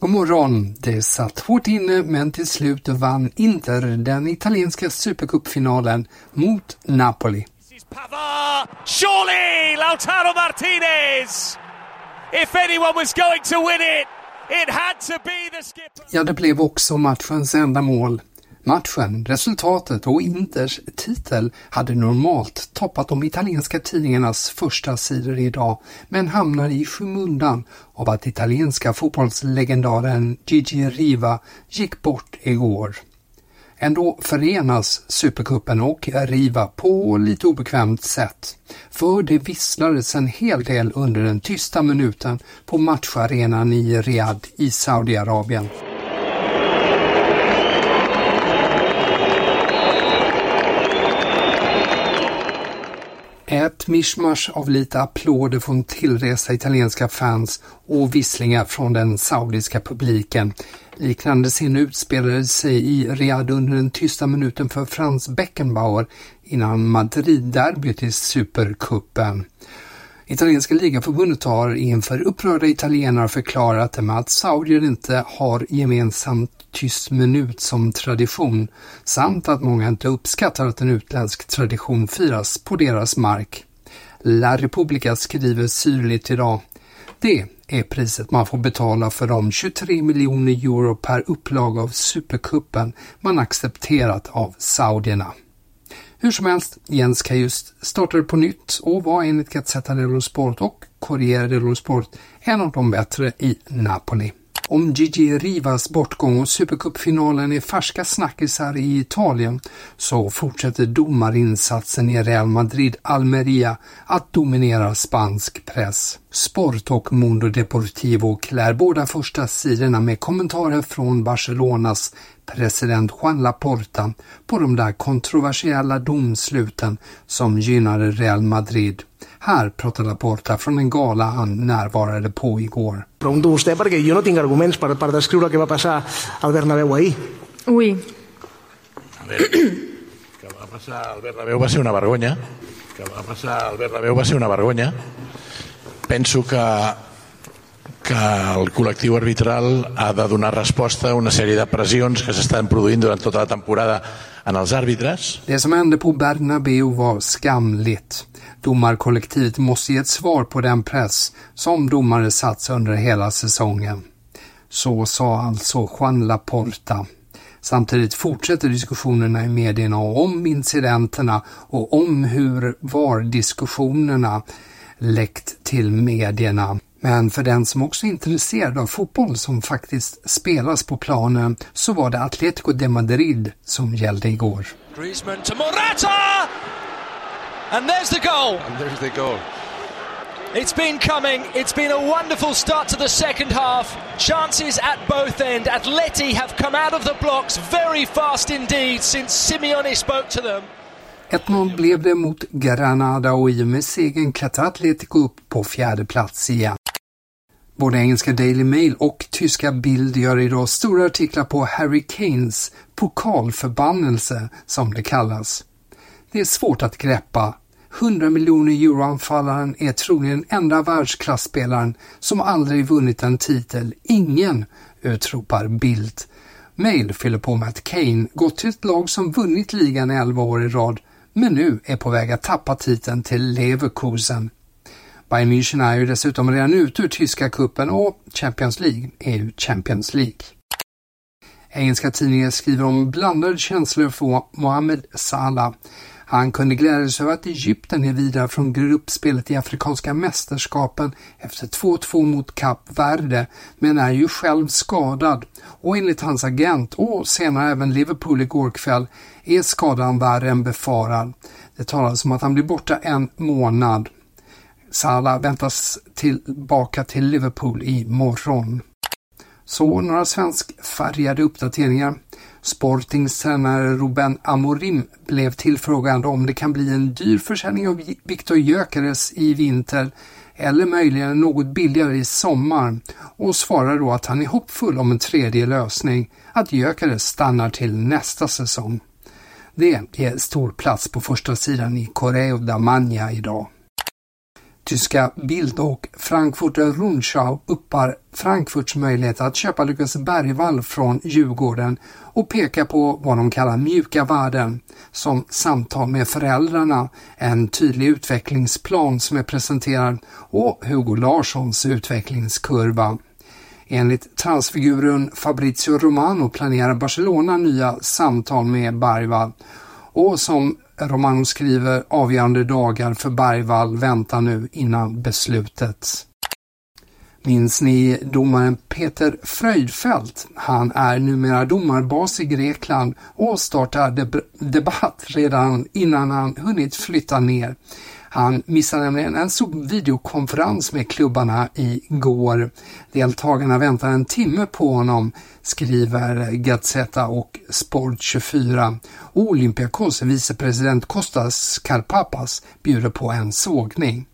God morgon! Det satt hårt inne men till slut vann Inter den italienska supercupfinalen mot Napoli. Pavard, surely Lautaro Martinez! If anyone was going to win it, it had to be the skipper. Ja, det blev också matchens enda mål. Matchen, resultatet och Inters titel hade normalt toppat de italienska tidningarnas första sidor idag, men hamnar i skymundan av att italienska fotbollslegendaren Gigi Riva gick bort igår. Ändå förenas Supercupen och Riva på lite obekvämt sätt. För det visslades en hel del under den tysta minuten på matcharenan i Riyadh i Saudiarabien. Ett mischmasch av lite applåder från tillresta italienska fans och visslingar från den saudiska publiken. Liknande scen utspelade sig i Riyadh under den tysta minuten för Franz Beckenbauer innan Madrid-derbyt i Supercupen. Italienska ligaförbundet har inför upprörda italienare förklarat med att saudier inte har gemensamt tyst minut som tradition samt att många inte uppskattar att en utländsk tradition firas på deras mark. La Repubblica skriver syrligt idag. Det är priset man får betala för de 23 miljoner euro per upplag av Supercupen man accepterat av saudierna. Hur som helst, Jens Kajust startade på nytt och var enligt Gazzetta dello Sport och Corriere dello Sport en av de bättre i Napoli. Om Gigi Rivas bortgång och Supercupfinalen är färska snackisar i Italien så fortsätter domarinsatsen i Real Madrid Almeria att dominera spansk press. Sport och Mundo Deportivo klär båda första sidorna med kommentarer från Barcelonas president Juan Laporta på de där kontroversiella domsluten som gynnade Real Madrid. Här pratar Laporta från en gala han närvarade på igår. Pregunto vostè perquè jo no tinc arguments per, per descriure què va passar al Bernabéu ahir. Oui. A veure, que va passar al Bernabéu va ser una vergonya. Que va passar al Bernabéu va ser una vergonya. Penso que que el col·lectiu arbitral ha de donar resposta a una sèrie de pressions que s'estan produint durant tota la temporada en els àrbitres. Det som hände på Bernabéu var skamligt. Domarkollektivet måste ge ett svar på den press som domare satts under hela säsongen. Så sa alltså Juan Laporta. Samtidigt fortsätter diskussionerna i medierna om incidenterna och om hur VAR-diskussionerna läckt till medierna. Men för den som också är intresserad av fotboll som faktiskt spelas på planen så var det Atletico de Madrid som gällde igår. Griezmann till Morata! And there's the goal. And there's the goal. It's been coming. It's been a wonderful start to the second half. Chances at both end. Atleti have come out of the blocks very fast indeed since Simeone spoke to them. 1-0 blev det mot Granada och i och med segern klättrar Atletico upp på fjärde plats igen. Både engelska Daily Mail och tyska Bild gör idag stora artiklar på Harry Kanes pokalförbannelse, som det kallas. Det är svårt att greppa. 100 miljoner euro-anfallaren är troligen den enda världsklasspelaren som aldrig vunnit en titel. Ingen, utropar Bildt. Mail fyller på med att Kane gått till ett lag som vunnit ligan 11 år i rad men nu är på väg att tappa titeln till Leverkusen. Bayern München är ju dessutom redan ute ur tyska kuppen och Champions League är ju Champions League. Engelska tidningar skriver om blandade känslor för Mohamed Salah. Han kunde glädja sig över att Egypten är vidare från gruppspelet i Afrikanska mästerskapen efter 2-2 mot Kap Verde, men är ju själv skadad och enligt hans agent och senare även Liverpool igår kväll är skadan värre än befarad. Det talas om att han blir borta en månad. Salah väntas tillbaka till Liverpool imorgon. Så några svenskfärgade uppdateringar. Sportings tränare Ruben Amorim blev tillfrågad om det kan bli en dyr försäljning av Viktor Gyökeres i vinter eller möjligen något billigare i sommar och svarar då att han är hoppfull om en tredje lösning, att Gyökeres stannar till nästa säsong. Det är stor plats på första sidan i Correo da Magna idag. Tyska Bild och Frankfurter Rundschau uppar Frankfurts möjlighet att köpa Lukas Bergvall från Djurgården och pekar på vad de kallar mjuka värden som samtal med föräldrarna, en tydlig utvecklingsplan som är presenterad och Hugo Larssons utvecklingskurva. Enligt transfiguren Fabrizio Romano planerar Barcelona nya samtal med Bergvall och som Romano skriver avgörande dagar för Bergvall väntar nu innan beslutet. Minns ni domaren Peter Fröjdfält? Han är numera domarbas i Grekland och startar deb debatt redan innan han hunnit flytta ner. Han missade nämligen en stor videokonferens med klubbarna igår. Deltagarna väntar en timme på honom, skriver Gazzetta och Sport24. Olympiakos vicepresident Kostas Karpapas bjuder på en sågning.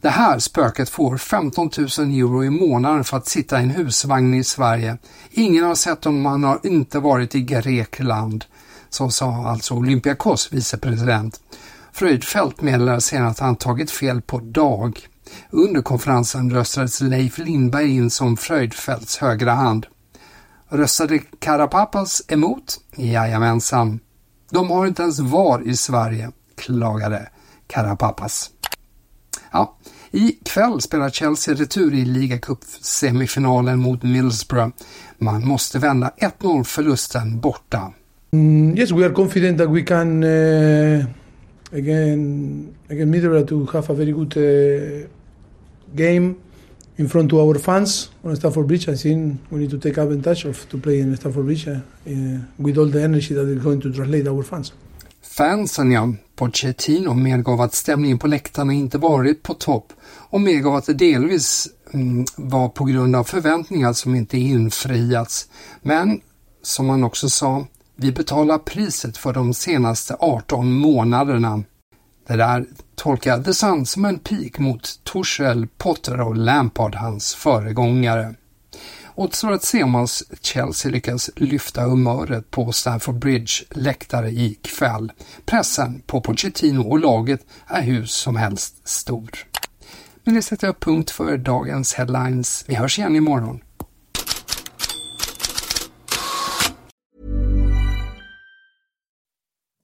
Det här spöket får 15 000 euro i månaden för att sitta i en husvagn i Sverige. Ingen har sett honom, han har inte varit i Grekland. Så sa alltså Olympiakos vicepresident. Fröjdfält meddelade senare att han tagit fel på dag. Under konferensen röstades Leif Lindberg in som Fröjdfälts högra hand. Röstade Karapapas emot? Jajamensan. De har inte ens VAR i Sverige, klagade Karapapas. Ja, i kväll spelar Chelsea retur i ligacup-semifinalen mot Middlesbrough. Man måste vända 1-0 förlusten borta. Mm, yes, we are confident that we can uh, again again Middlesbrough to have a very good uh, game in front of our fans on Stafford Bridge. I think we need to take advantage of to play in Stafford Bridge uh, uh, with all the energy that is going to translate our fans. Fansen ja, Pochettino medgav att stämningen på läktarna inte varit på topp och medgav att det delvis mm, var på grund av förväntningar som inte infriats. Men, som han också sa, vi betalar priset för de senaste 18 månaderna. Det där tolkar The Sun som en pik mot Torshäll, Potter och Lampard, hans föregångare. Återstår att se om hans Chelsea lyckas lyfta humöret på Stamford Bridge läktare ikväll. Pressen på Pochettino och laget är hur som helst stor. Men det sätter jag punkt för dagens headlines. Vi hörs igen imorgon.